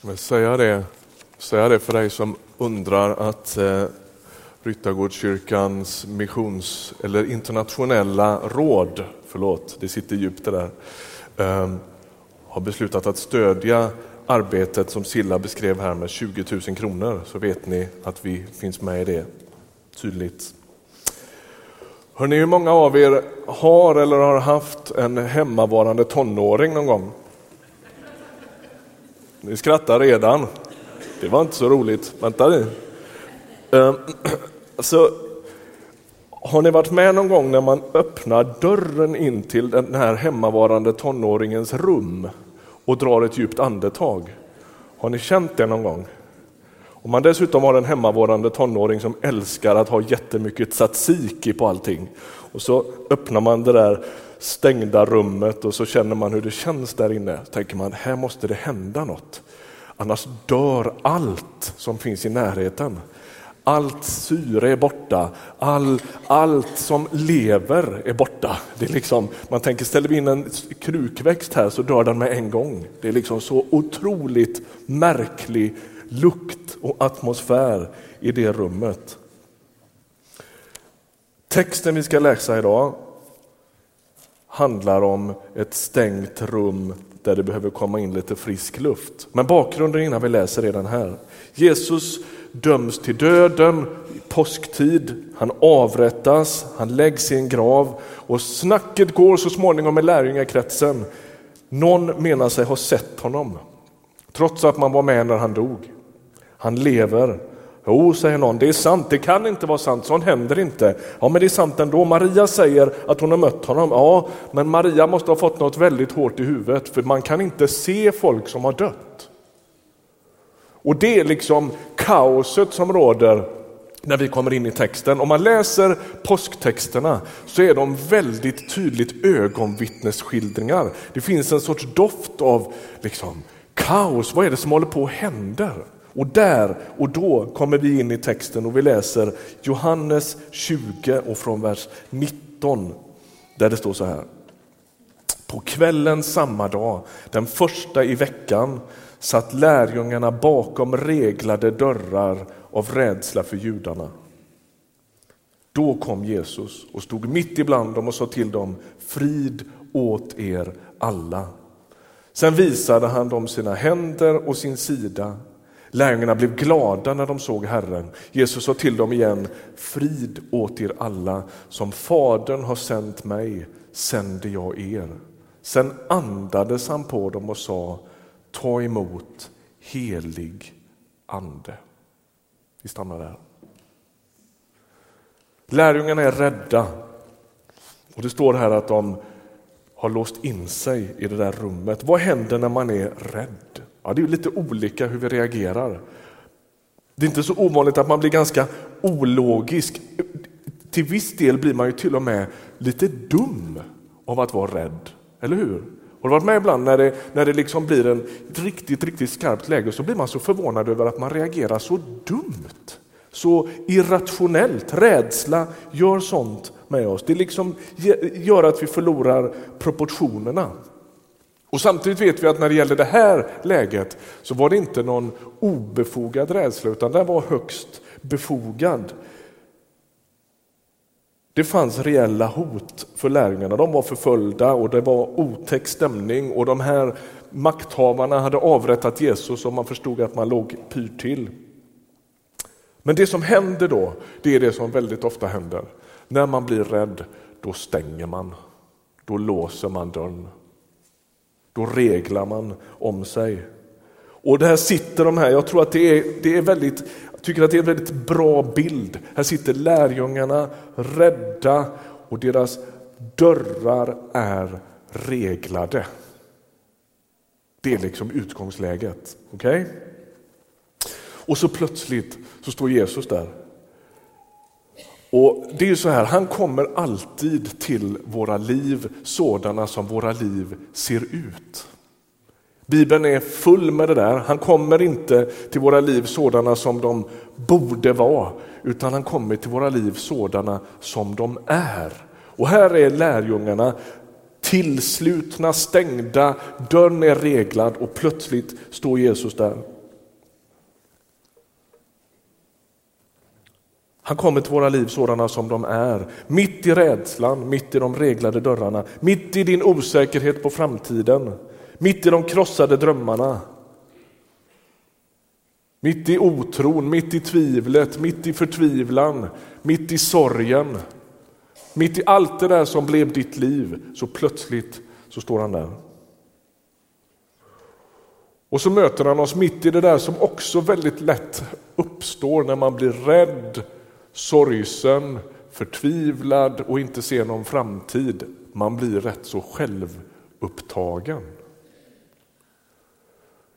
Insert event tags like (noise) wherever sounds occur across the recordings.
Jag vill säga det, säga det för dig som undrar att eh, Ryttargårdskyrkans missions eller internationella råd, förlåt, det sitter djupt det där, eh, har beslutat att stödja arbetet som Silla beskrev här med 20 000 kronor så vet ni att vi finns med i det tydligt. Hörrni, hur många av er har eller har haft en hemmavarande tonåring någon gång? Ni skrattar redan. Det var inte så roligt. Vänta ni. Ehm, (clears throat) så, har ni varit med någon gång när man öppnar dörren in till den här hemmavarande tonåringens rum och drar ett djupt andetag? Har ni känt det någon gång? Om man dessutom har en hemmavarande tonåring som älskar att ha jättemycket tzatziki på allting och så öppnar man det där stängda rummet och så känner man hur det känns där inne. Tänker man, här måste det hända något. Annars dör allt som finns i närheten. Allt syre är borta, all, allt som lever är borta. Det är liksom, man tänker, ställer vi in en krukväxt här så dör den med en gång. Det är liksom så otroligt märklig lukt och atmosfär i det rummet. Texten vi ska läsa idag handlar om ett stängt rum där det behöver komma in lite frisk luft. Men bakgrunden innan vi läser är den här. Jesus döms till döden i påsktid, han avrättas, han läggs i en grav och snacket går så småningom i lärjungakretsen. Någon menar sig ha sett honom, trots att man var med när han dog. Han lever Jo, säger någon, det är sant, det kan inte vara sant, sånt händer inte. Ja, men det är sant ändå. Maria säger att hon har mött honom. Ja, men Maria måste ha fått något väldigt hårt i huvudet, för man kan inte se folk som har dött. Och det är liksom kaoset som råder när vi kommer in i texten. Om man läser påsktexterna så är de väldigt tydligt ögonvittnesskildringar. Det finns en sorts doft av liksom, kaos, vad är det som håller på att hända? Och där och då kommer vi in i texten och vi läser Johannes 20 och från vers 19 där det står så här. På kvällen samma dag, den första i veckan, satt lärjungarna bakom reglade dörrar av rädsla för judarna. Då kom Jesus och stod mitt ibland dem och sa till dem, frid åt er alla. Sen visade han dem sina händer och sin sida. Lärjungarna blev glada när de såg Herren. Jesus sa till dem igen, frid åt er alla, som Fadern har sänt mig sänder jag er. Sen andades han på dem och sa, ta emot helig ande. Vi stannar där. Lärjungarna är rädda och det står här att de har låst in sig i det där rummet. Vad händer när man är rädd? Ja, det är lite olika hur vi reagerar. Det är inte så ovanligt att man blir ganska ologisk. Till viss del blir man ju till och med lite dum av att vara rädd, eller hur? Har du varit med ibland när det, när det liksom blir en riktigt, riktigt skarpt läge så blir man så förvånad över att man reagerar så dumt, så irrationellt. Rädsla gör sånt med oss. Det liksom gör att vi förlorar proportionerna. Och samtidigt vet vi att när det gäller det här läget så var det inte någon obefogad rädsla utan den var högst befogad. Det fanns reella hot för lärjungarna. De var förföljda och det var otäck stämning och de här makthavarna hade avrättat Jesus och man förstod att man låg pyrt till. Men det som händer då, det är det som väldigt ofta händer. När man blir rädd, då stänger man. Då låser man dörren. Då reglar man om sig. Och där sitter de här, jag tror att det är, det är väldigt, jag tycker att det är en väldigt bra bild. Här sitter lärjungarna rädda och deras dörrar är reglade. Det är liksom utgångsläget. Okay? Och så plötsligt så står Jesus där och Det är ju så här, han kommer alltid till våra liv sådana som våra liv ser ut. Bibeln är full med det där. Han kommer inte till våra liv sådana som de borde vara, utan han kommer till våra liv sådana som de är. Och här är lärjungarna tillslutna, stängda, dörren är reglad och plötsligt står Jesus där. Han kommer till våra liv sådana som de är, mitt i rädslan, mitt i de reglade dörrarna, mitt i din osäkerhet på framtiden, mitt i de krossade drömmarna. Mitt i otron, mitt i tvivlet, mitt i förtvivlan, mitt i sorgen. Mitt i allt det där som blev ditt liv, så plötsligt så står han där. Och så möter han oss mitt i det där som också väldigt lätt uppstår när man blir rädd, sorgsen, förtvivlad och inte ser någon framtid. Man blir rätt så självupptagen.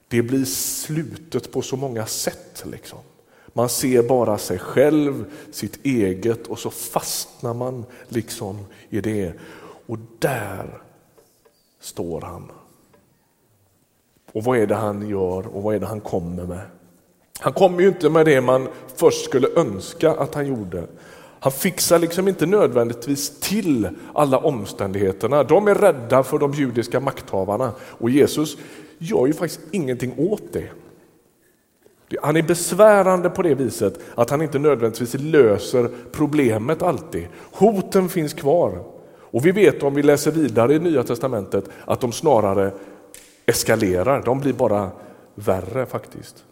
Det blir slutet på så många sätt. Liksom. Man ser bara sig själv, sitt eget och så fastnar man liksom i det. Och där står han. Och vad är det han gör och vad är det han kommer med? Han kommer ju inte med det man först skulle önska att han gjorde. Han fixar liksom inte nödvändigtvis till alla omständigheterna. De är rädda för de judiska makthavarna och Jesus gör ju faktiskt ingenting åt det. Han är besvärande på det viset att han inte nödvändigtvis löser problemet alltid. Hoten finns kvar. Och vi vet om vi läser vidare i Nya Testamentet att de snarare eskalerar, de blir bara värre faktiskt.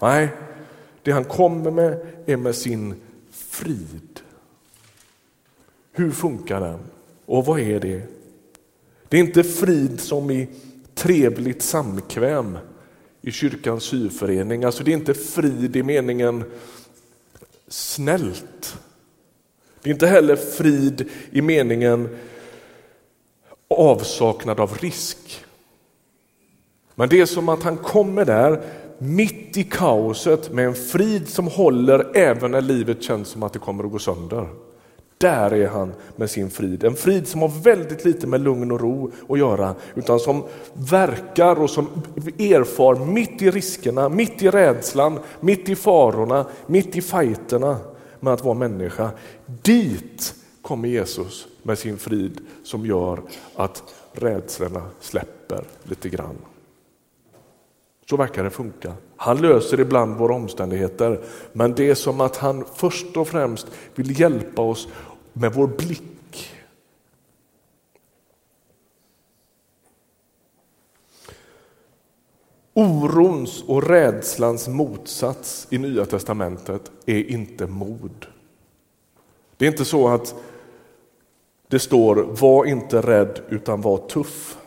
Nej, det han kommer med är med sin frid. Hur funkar den? Och vad är det? Det är inte frid som i trevligt samkväm i kyrkans syförening. Alltså det är inte frid i meningen snällt. Det är inte heller frid i meningen avsaknad av risk. Men det är som att han kommer där mitt i kaoset med en frid som håller även när livet känns som att det kommer att gå sönder. Där är han med sin frid. En frid som har väldigt lite med lugn och ro att göra, utan som verkar och som erfar mitt i riskerna, mitt i rädslan, mitt i farorna, mitt i fighterna med att vara människa. Dit kommer Jesus med sin frid som gör att rädslorna släpper lite grann. Så verkar det funka. Han löser ibland våra omständigheter, men det är som att han först och främst vill hjälpa oss med vår blick. Orons och rädslans motsats i Nya testamentet är inte mod. Det är inte så att det står var inte rädd utan var tuff.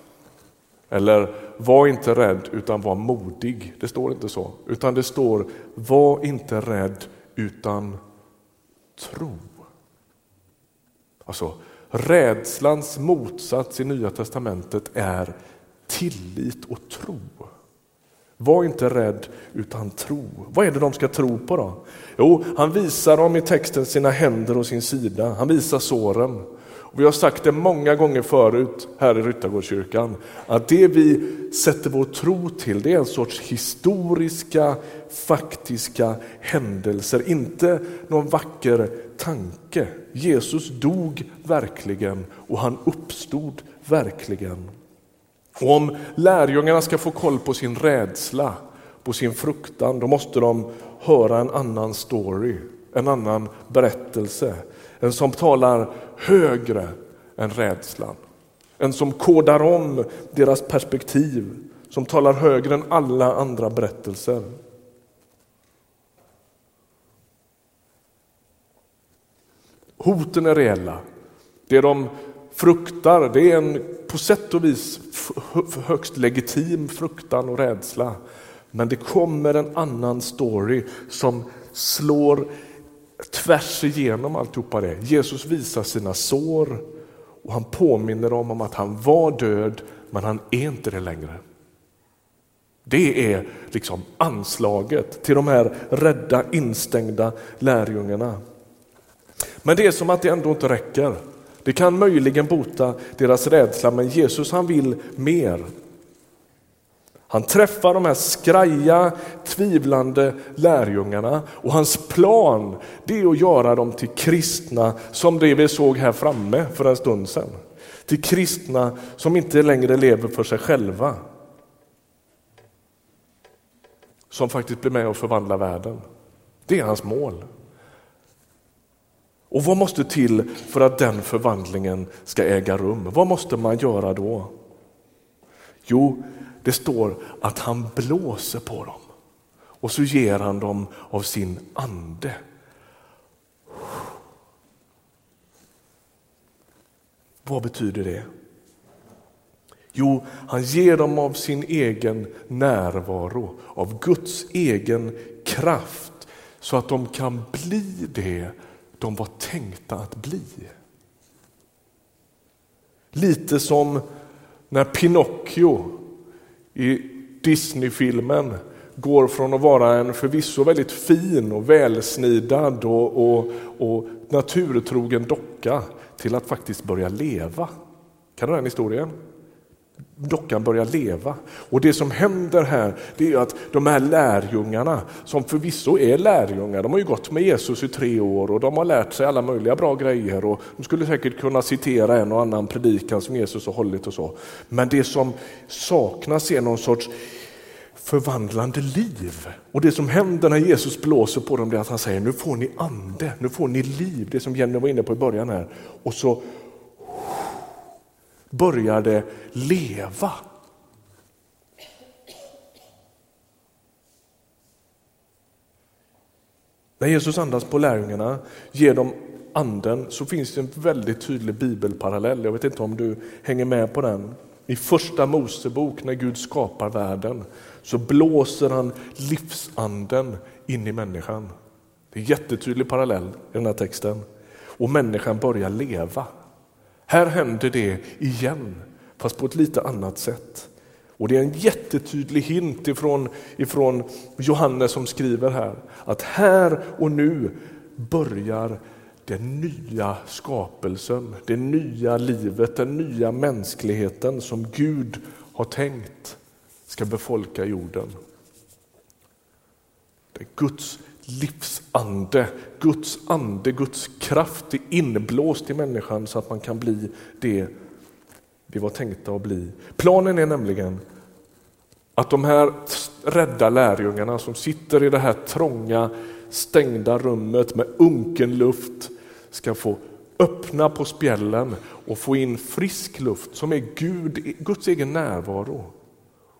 Eller var inte rädd utan var modig. Det står inte så. Utan det står var inte rädd utan tro. Alltså rädslans motsats i Nya testamentet är tillit och tro. Var inte rädd utan tro. Vad är det de ska tro på då? Jo, han visar dem i texten sina händer och sin sida. Han visar såren. Vi har sagt det många gånger förut här i Ryttargårdskyrkan att det vi sätter vår tro till det är en sorts historiska, faktiska händelser, inte någon vacker tanke. Jesus dog verkligen och han uppstod verkligen. Och om lärjungarna ska få koll på sin rädsla, på sin fruktan, då måste de höra en annan story, en annan berättelse. En som talar högre än rädslan. En som kodar om deras perspektiv, som talar högre än alla andra berättelser. Hoten är reella. Det de fruktar, det är en på sätt och vis högst legitim fruktan och rädsla. Men det kommer en annan story som slår tvärs igenom alltihopa det. Jesus visar sina sår och han påminner dem om att han var död, men han är inte det längre. Det är liksom anslaget till de här rädda, instängda lärjungarna. Men det är som att det ändå inte räcker. Det kan möjligen bota deras rädsla, men Jesus han vill mer. Han träffar de här skraja, tvivlande lärjungarna och hans plan det är att göra dem till kristna som det vi såg här framme för en stund sedan. Till kristna som inte längre lever för sig själva. Som faktiskt blir med och förvandlar världen. Det är hans mål. Och vad måste till för att den förvandlingen ska äga rum? Vad måste man göra då? Jo, det står att han blåser på dem och så ger han dem av sin ande. Vad betyder det? Jo, han ger dem av sin egen närvaro, av Guds egen kraft så att de kan bli det de var tänkta att bli. Lite som när Pinocchio i Disneyfilmen går från att vara en förvisso väldigt fin och välsnidad och, och, och naturtrogen docka till att faktiskt börja leva. Kan du den historien? Dockan börjar leva. Och det som händer här det är att de här lärjungarna, som förvisso är lärjungar, de har ju gått med Jesus i tre år och de har lärt sig alla möjliga bra grejer och de skulle säkert kunna citera en och annan predikan som Jesus har hållit och så. Men det som saknas är någon sorts förvandlande liv. Och det som händer när Jesus blåser på dem är att han säger nu får ni ande, nu får ni liv. Det som Jenny var inne på i början här. Och så började leva. När Jesus andas på lärjungarna, ger dem anden, så finns det en väldigt tydlig bibelparallell. Jag vet inte om du hänger med på den. I första Mosebok, när Gud skapar världen, så blåser han livsanden in i människan. Det är en jättetydlig parallell i den här texten. Och människan börjar leva. Här händer det igen, fast på ett lite annat sätt. Och Det är en jättetydlig hint ifrån, ifrån Johannes som skriver här, att här och nu börjar den nya skapelsen, det nya livet, den nya mänskligheten som Gud har tänkt ska befolka jorden. Det är Guds livsande, Guds ande, Guds kraft är inblåst i människan så att man kan bli det vi var tänkta att bli. Planen är nämligen att de här rädda lärjungarna som sitter i det här trånga stängda rummet med unken luft ska få öppna på spjällen och få in frisk luft som är Gud, Guds egen närvaro.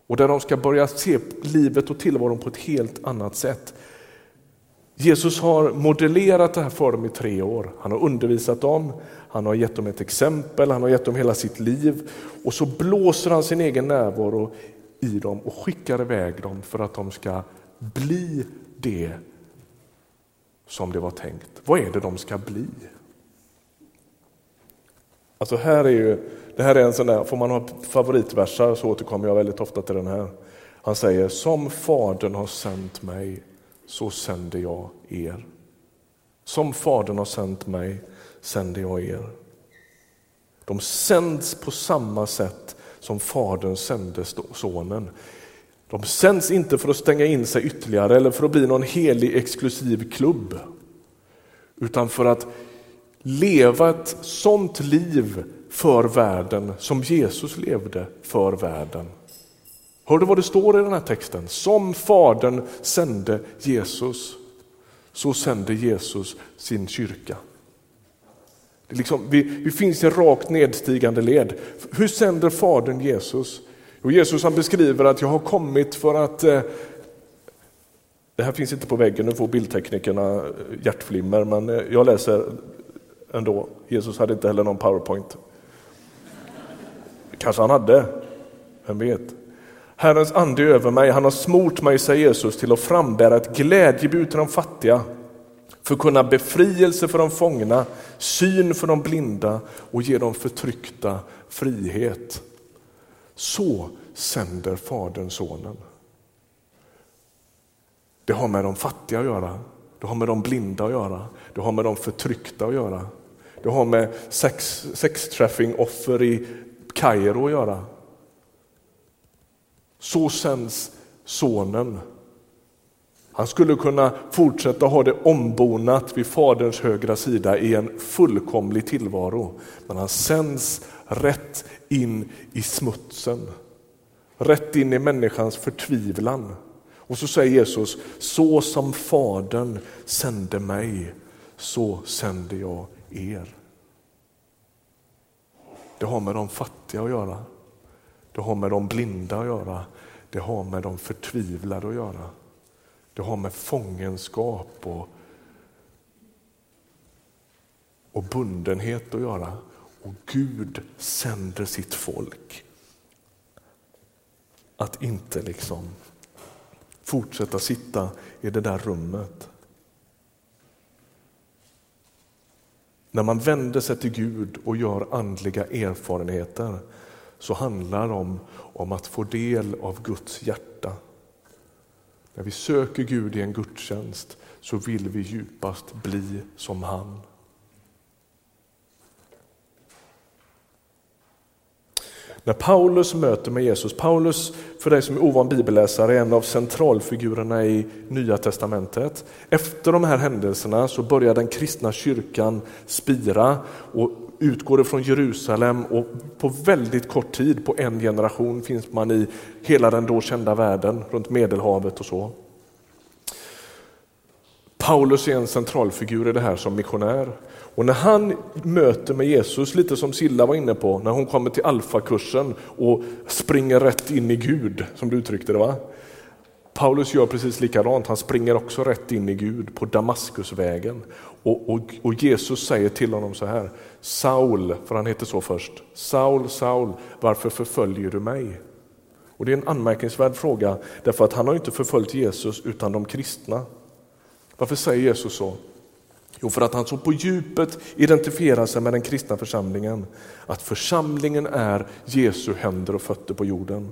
Och där de ska börja se livet och tillvaron på ett helt annat sätt. Jesus har modellerat det här för dem i tre år. Han har undervisat dem, han har gett dem ett exempel, han har gett dem hela sitt liv och så blåser han sin egen närvaro i dem och skickar iväg dem för att de ska bli det som det var tänkt. Vad är det de ska bli? Alltså här är ju, det här är en sån där, får man ha favoritversar så återkommer jag väldigt ofta till den här. Han säger, som Fadern har sänt mig så sänder jag er. Som Fadern har sänt mig sänder jag er. De sänds på samma sätt som Fadern sände Sonen. De sänds inte för att stänga in sig ytterligare eller för att bli någon helig exklusiv klubb. Utan för att leva ett sånt liv för världen som Jesus levde för världen. Hör du vad det står i den här texten? Som Fadern sände Jesus, så sände Jesus sin kyrka. Det liksom, vi, vi finns i rakt nedstigande led. Hur sänder Fadern Jesus? Och Jesus han beskriver att jag har kommit för att eh, det här finns inte på väggen, nu får bildteknikerna eh, hjärtflimmer, men eh, jag läser ändå. Jesus hade inte heller någon powerpoint. Kanske han hade, vem vet? Herrens ande är över mig, han har smort mig, säger Jesus, till att frambära ett glädjebud till de fattiga, förkunna befrielse för de fångna, syn för de blinda och ge de förtryckta frihet. Så sänder Fadern Sonen. Det har med de fattiga att göra, det har med de blinda att göra, det har med de förtryckta att göra. Det har med sex, sextrafficking-offer i Kairo att göra. Så sänds sonen. Han skulle kunna fortsätta ha det ombonat vid Faderns högra sida i en fullkomlig tillvaro. Men han sänds rätt in i smutsen, rätt in i människans förtvivlan. Och så säger Jesus, så som Fadern sände mig, så sänder jag er. Det har med de fattiga att göra. Det har med de blinda att göra. Det har med de förtvivlade att göra. Det har med fångenskap och, och bundenhet att göra. Och Gud sänder sitt folk att inte liksom fortsätta sitta i det där rummet. När man vänder sig till Gud och gör andliga erfarenheter så handlar det om, om att få del av Guds hjärta. När vi söker Gud i en gudstjänst så vill vi djupast bli som han. När Paulus möter med Jesus, Paulus för dig som är ovan bibelläsare är en av centralfigurerna i Nya Testamentet. Efter de här händelserna så börjar den kristna kyrkan spira och utgår från Jerusalem och på väldigt kort tid, på en generation, finns man i hela den då kända världen runt Medelhavet och så. Paulus är en centralfigur i det här som missionär. Och när han möter med Jesus, lite som Silla var inne på, när hon kommer till alfakursen och springer rätt in i Gud, som du uttryckte det va? Paulus gör precis likadant, han springer också rätt in i Gud på Damaskusvägen. Och, och, och, Jesus säger till honom så här, Saul, för han heter så först, Saul, Saul, varför förföljer du mig? Och Det är en anmärkningsvärd fråga, därför att han har inte förföljt Jesus utan de kristna. Varför säger Jesus så? Jo, för att han så på djupet identifierar sig med den kristna församlingen, att församlingen är Jesu händer och fötter på jorden.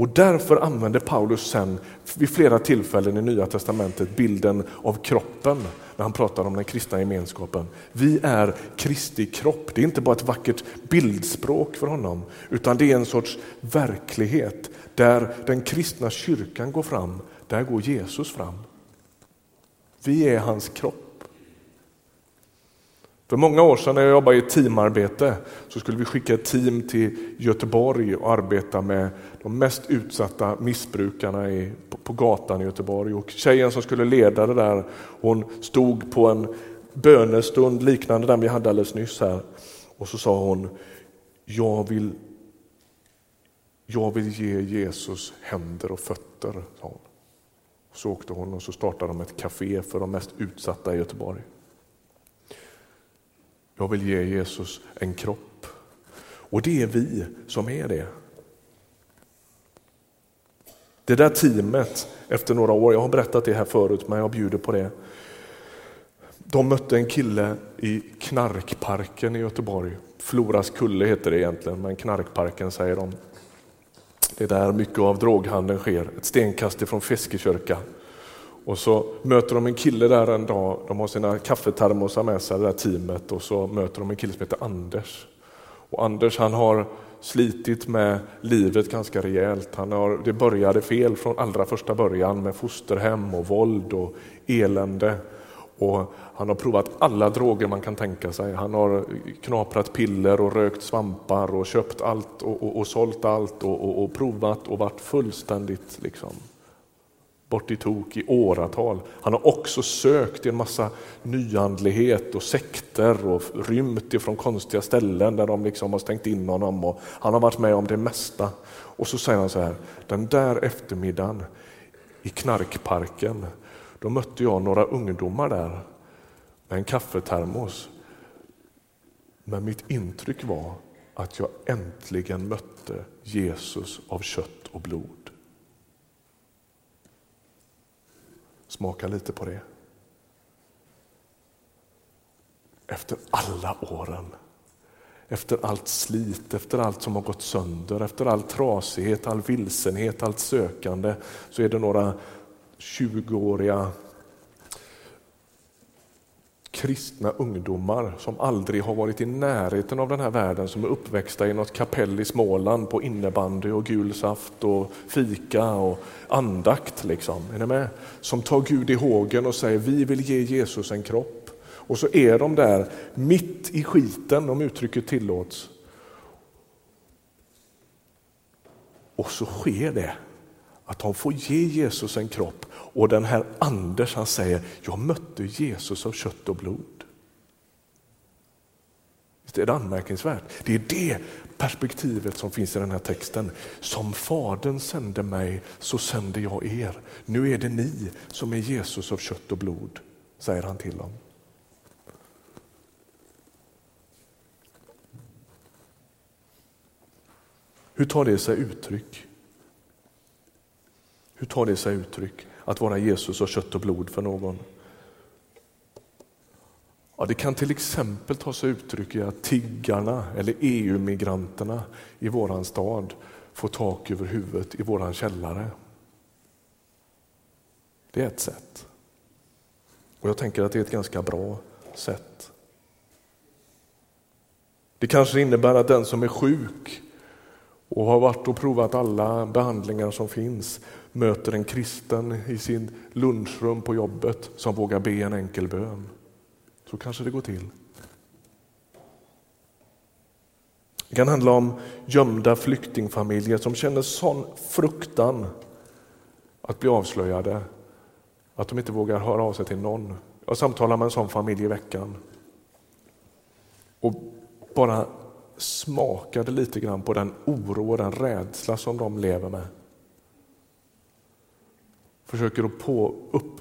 Och därför använder Paulus sen vid flera tillfällen i Nya Testamentet bilden av kroppen när han pratar om den kristna gemenskapen. Vi är Kristi kropp. Det är inte bara ett vackert bildspråk för honom utan det är en sorts verklighet där den kristna kyrkan går fram, där går Jesus fram. Vi är hans kropp. För många år sedan när jag jobbade i teamarbete så skulle vi skicka ett team till Göteborg och arbeta med de mest utsatta missbrukarna i, på, på, gatan i Göteborg. Och tjejen som skulle leda det där, hon stod på en bönestund liknande den vi hade alldeles nyss här. Och så sa hon, jag vill, jag vill ge Jesus händer och fötter. Sa hon. Så åkte hon och så startade de ett café för de mest utsatta i Göteborg. Jag vill ge Jesus en kropp. Och det är vi som är det. Det där teamet, efter några år, jag har berättat det här förut men jag bjuder på det. De mötte en kille i Knarkparken i Göteborg. Floras kulle heter det egentligen, men Knarkparken säger de. Det är där mycket av droghandeln sker, ett stenkast ifrån Feskekörka. Och så möter de en kille där en dag, de har sina kaffetermosar med sig, det där teamet, och så möter de en kille som heter Anders. Och Anders han har slitit med livet ganska rejält. Han har, det började fel från allra första början med fosterhem och våld och elände. Och han har provat alla droger man kan tänka sig. Han har knaprat piller och rökt svampar och köpt allt och, och, och sålt allt och, och, provat och varit fullständigt liksom bort i tok i åratal. Han har också sökt i en massa nyandlighet och sekter och rymt ifrån konstiga ställen där de liksom har stängt in honom. Och han har varit med om det mesta. Och så säger han så här, den där eftermiddagen i knarkparken, då mötte jag några ungdomar där med en kaffetermos. Men mitt intryck var att jag äntligen mötte Jesus av kött och blod. Smaka lite på det. Efter alla åren, efter allt slit, efter allt som har gått sönder, efter all trasighet, all vilsenhet, allt sökande, så är det några 20-åriga kristna ungdomar som aldrig har varit i närheten av den här världen, som är uppväxta i något kapell i Småland på innebandy och gul saft och fika och andakt. Liksom. Är ni med? Som tar Gud i hågen och säger vi vill ge Jesus en kropp. Och så är de där mitt i skiten, om uttrycket tillåts. Och så sker det att de får ge Jesus en kropp och den här Anders han säger, jag mötte Jesus av kött och blod. Visst är det anmärkningsvärt? Det är det perspektivet som finns i den här texten. Som Fadern sände mig så sände jag er. Nu är det ni som är Jesus av kött och blod, säger han till dem. Hur tar det sig uttryck? Hur tar det sig uttryck att vara Jesus och kött och blod för någon? Ja, det kan till exempel ta sig uttryck i att tiggarna eller EU-migranterna i våran stad får tak över huvudet i våran källare. Det är ett sätt. Och jag tänker att det är ett ganska bra sätt. Det kanske innebär att den som är sjuk och har varit och provat alla behandlingar som finns möter en kristen i sin lunchrum på jobbet som vågar be en enkel bön. Så kanske det går till. Det kan handla om gömda flyktingfamiljer som känner sån fruktan att bli avslöjade att de inte vågar höra av sig till någon. Jag samtalar med en sån familj i veckan och bara smakade lite grann på den oro och den rädsla som de lever med. Försöker att på, upp,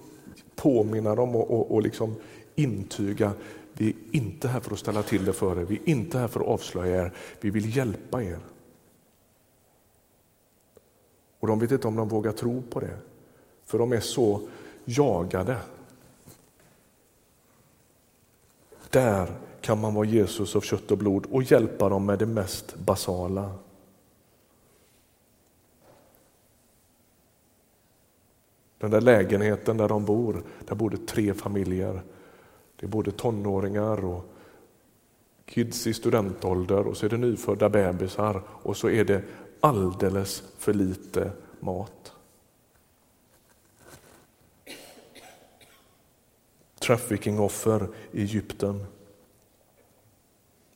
påminna dem och, och, och liksom intyga vi är inte här för att ställa till det för er, vi är inte här för att avslöja er, vi vill hjälpa er. Och de vet inte om de vågar tro på det, för de är så jagade. Där kan man vara Jesus av kött och blod och hjälpa dem med det mest basala. Den där lägenheten där de bor, där bor det tre familjer. Det är både tonåringar och kids i studentålder och så är det nyfödda bebisar och så är det alldeles för lite mat. Traffickingoffer i Egypten.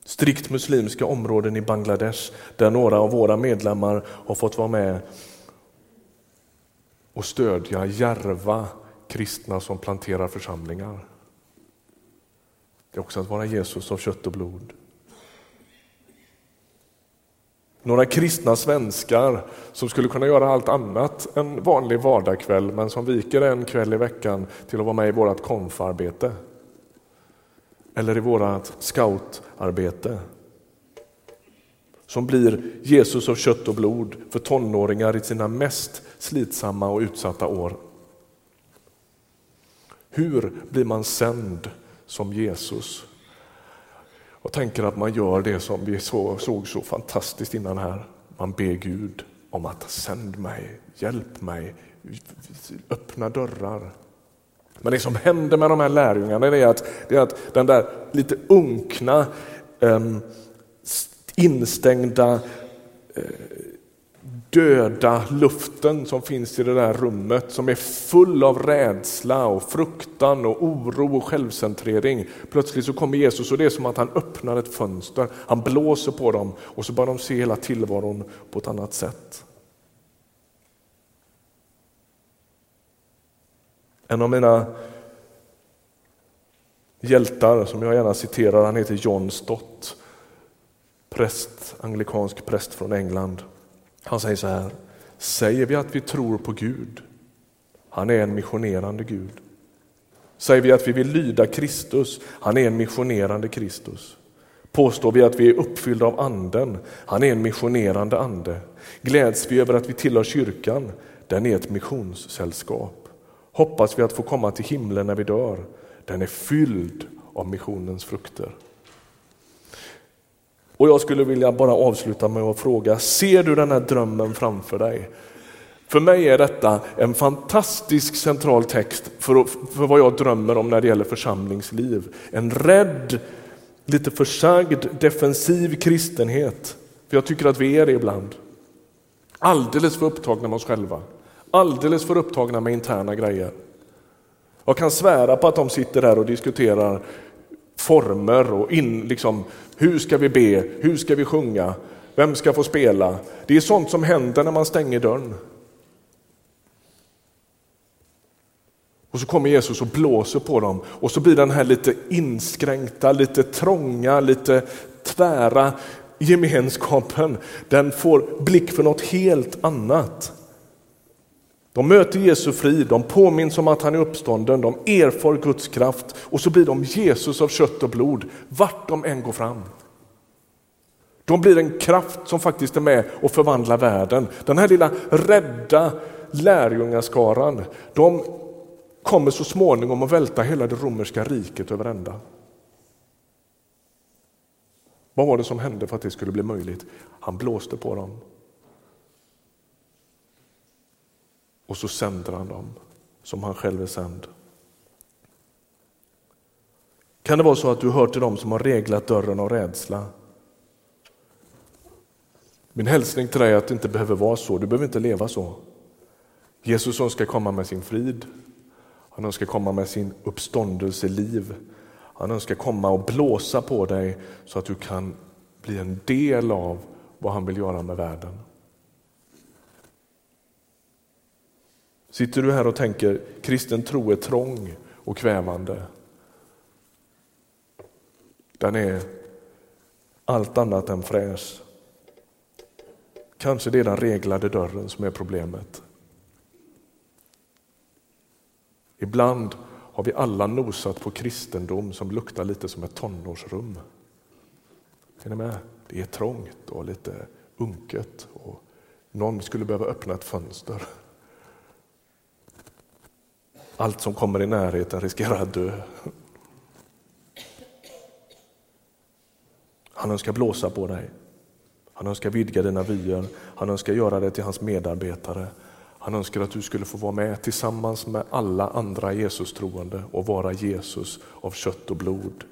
Strikt muslimska områden i Bangladesh där några av våra medlemmar har fått vara med och stödja järva kristna som planterar församlingar. Det är också att vara Jesus av kött och blod. Några kristna svenskar som skulle kunna göra allt annat en vanlig vardagskväll men som viker en kväll i veckan till att vara med i vårt konfarbete. Eller i vårt scoutarbete. Som blir Jesus av kött och blod för tonåringar i sina mest slitsamma och utsatta år. Hur blir man sänd som Jesus? Jag tänker att man gör det som vi såg så fantastiskt innan här. Man ber Gud om att sänd mig, hjälp mig, öppna dörrar. Men det som händer med de här lärjungarna är att, det är att den där lite unkna, um, instängda, eh, döda luften som finns i det där rummet som är full av rädsla och fruktan och oro och självcentrering. Plötsligt så kommer Jesus och det är som att han öppnar ett fönster, han blåser på dem och så börjar de se hela tillvaron på ett annat sätt. En av mina hjältar som jag gärna citerar, han heter John Stott. Präst, anglikansk präst från England. Han säger så här, säger vi att vi tror på Gud, han är en missionerande Gud. Säger vi att vi vill lyda Kristus, han är en missionerande Kristus. Påstår vi att vi är uppfyllda av anden, han är en missionerande ande. Gläds vi över att vi tillhör kyrkan, den är ett missionssällskap. Hoppas vi att få komma till himlen när vi dör, den är fylld av missionens frukter. Och jag skulle vilja bara avsluta med att fråga, ser du den här drömmen framför dig? För mig är detta en fantastisk central text för, för vad jag drömmer om när det gäller församlingsliv. En rädd, lite försagd, defensiv kristenhet. För jag tycker att vi är det ibland. Alldeles för upptagna med oss själva. Alldeles för upptagna med interna grejer. Jag kan svära på att de sitter där och diskuterar former och in, liksom, hur ska vi be, hur ska vi sjunga, vem ska få spela. Det är sånt som händer när man stänger dörren. Och så kommer Jesus och blåser på dem och så blir den här lite inskränkta, lite trånga, lite tvära gemenskapen, den får blick för något helt annat. De möter Jesu frid, de påminns om att han är uppstånden, de erfar Guds kraft och så blir de Jesus av kött och blod vart de än går fram. De blir en kraft som faktiskt är med och förvandlar världen. Den här lilla rädda lärjungaskaran, de kommer så småningom att välta hela det romerska riket över ända. Vad var det som hände för att det skulle bli möjligt? Han blåste på dem. Och så sänder han dem som han själv är sänd. Kan det vara så att du hör till dem som har reglat dörren av rädsla? Min hälsning till dig är att det inte behöver vara så. Du behöver inte leva så. Jesus önskar komma med sin frid. Han önskar komma med sin uppståndelseliv. Han önskar komma och blåsa på dig så att du kan bli en del av vad han vill göra med världen. Sitter du här och tänker kristen tro är trång och kvävande? Den är allt annat än fräsch. Kanske det är den reglade dörren som är problemet. Ibland har vi alla nosat på kristendom som luktar lite som ett tonårsrum. Är ni med? Det är trångt och lite unket och någon skulle behöva öppna ett fönster. Allt som kommer i närheten riskerar att dö. Han önskar blåsa på dig. Han önskar vidga dina vyer. Han önskar göra dig till hans medarbetare. Han önskar att du skulle få vara med tillsammans med alla andra Jesus-troende och vara Jesus av kött och blod.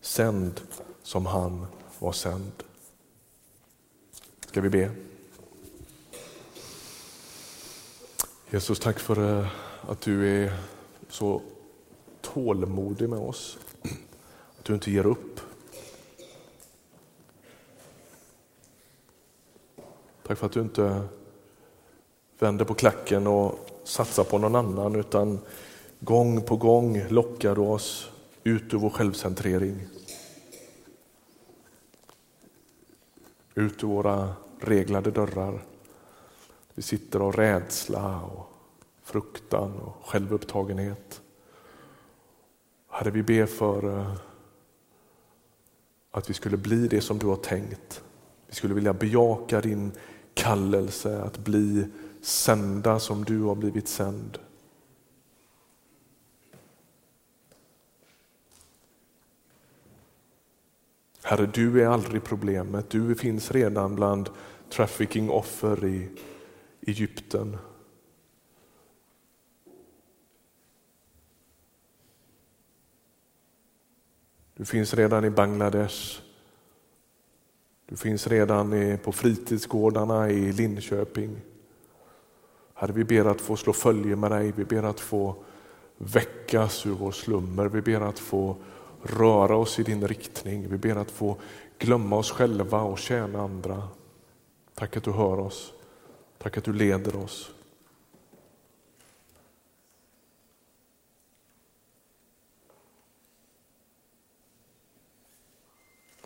Sänd som han var sänd. Ska vi be? Jesus, tack för eh, att du är så tålmodig med oss. Att du inte ger upp. Tack för att du inte vänder på klacken och satsar på någon annan utan gång på gång lockar du oss ut ur vår självcentrering. Ut ur våra reglade dörrar. Vi sitter av rädsla och fruktan och självupptagenhet. Herre, vi ber för eh, att vi skulle bli det som du har tänkt. Vi skulle vilja bejaka din kallelse att bli sända som du har blivit sänd. Herre, du är aldrig problemet. Du finns redan bland trafficking-offer i Egypten. Du finns redan i Bangladesh. Du finns redan på fritidsgårdarna i Linköping. Herre, vi ber att få slå följe med dig. Vi ber att få väckas ur vår slummer. Vi ber att få röra oss i din riktning. Vi ber att få glömma oss själva och tjäna andra. Tack att du hör oss. Tack att du leder oss.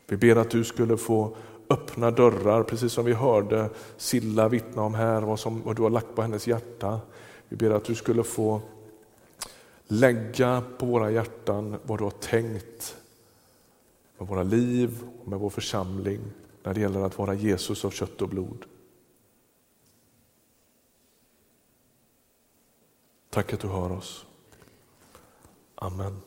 Vi ber att du skulle få öppna dörrar, precis som vi hörde Silla vittna om här, vad, som, vad du har lagt på hennes hjärta. Vi ber att du skulle få lägga på våra hjärtan vad du har tänkt med våra liv och med vår församling när det gäller att vara Jesus av kött och blod. Tack att du hör oss. Amen.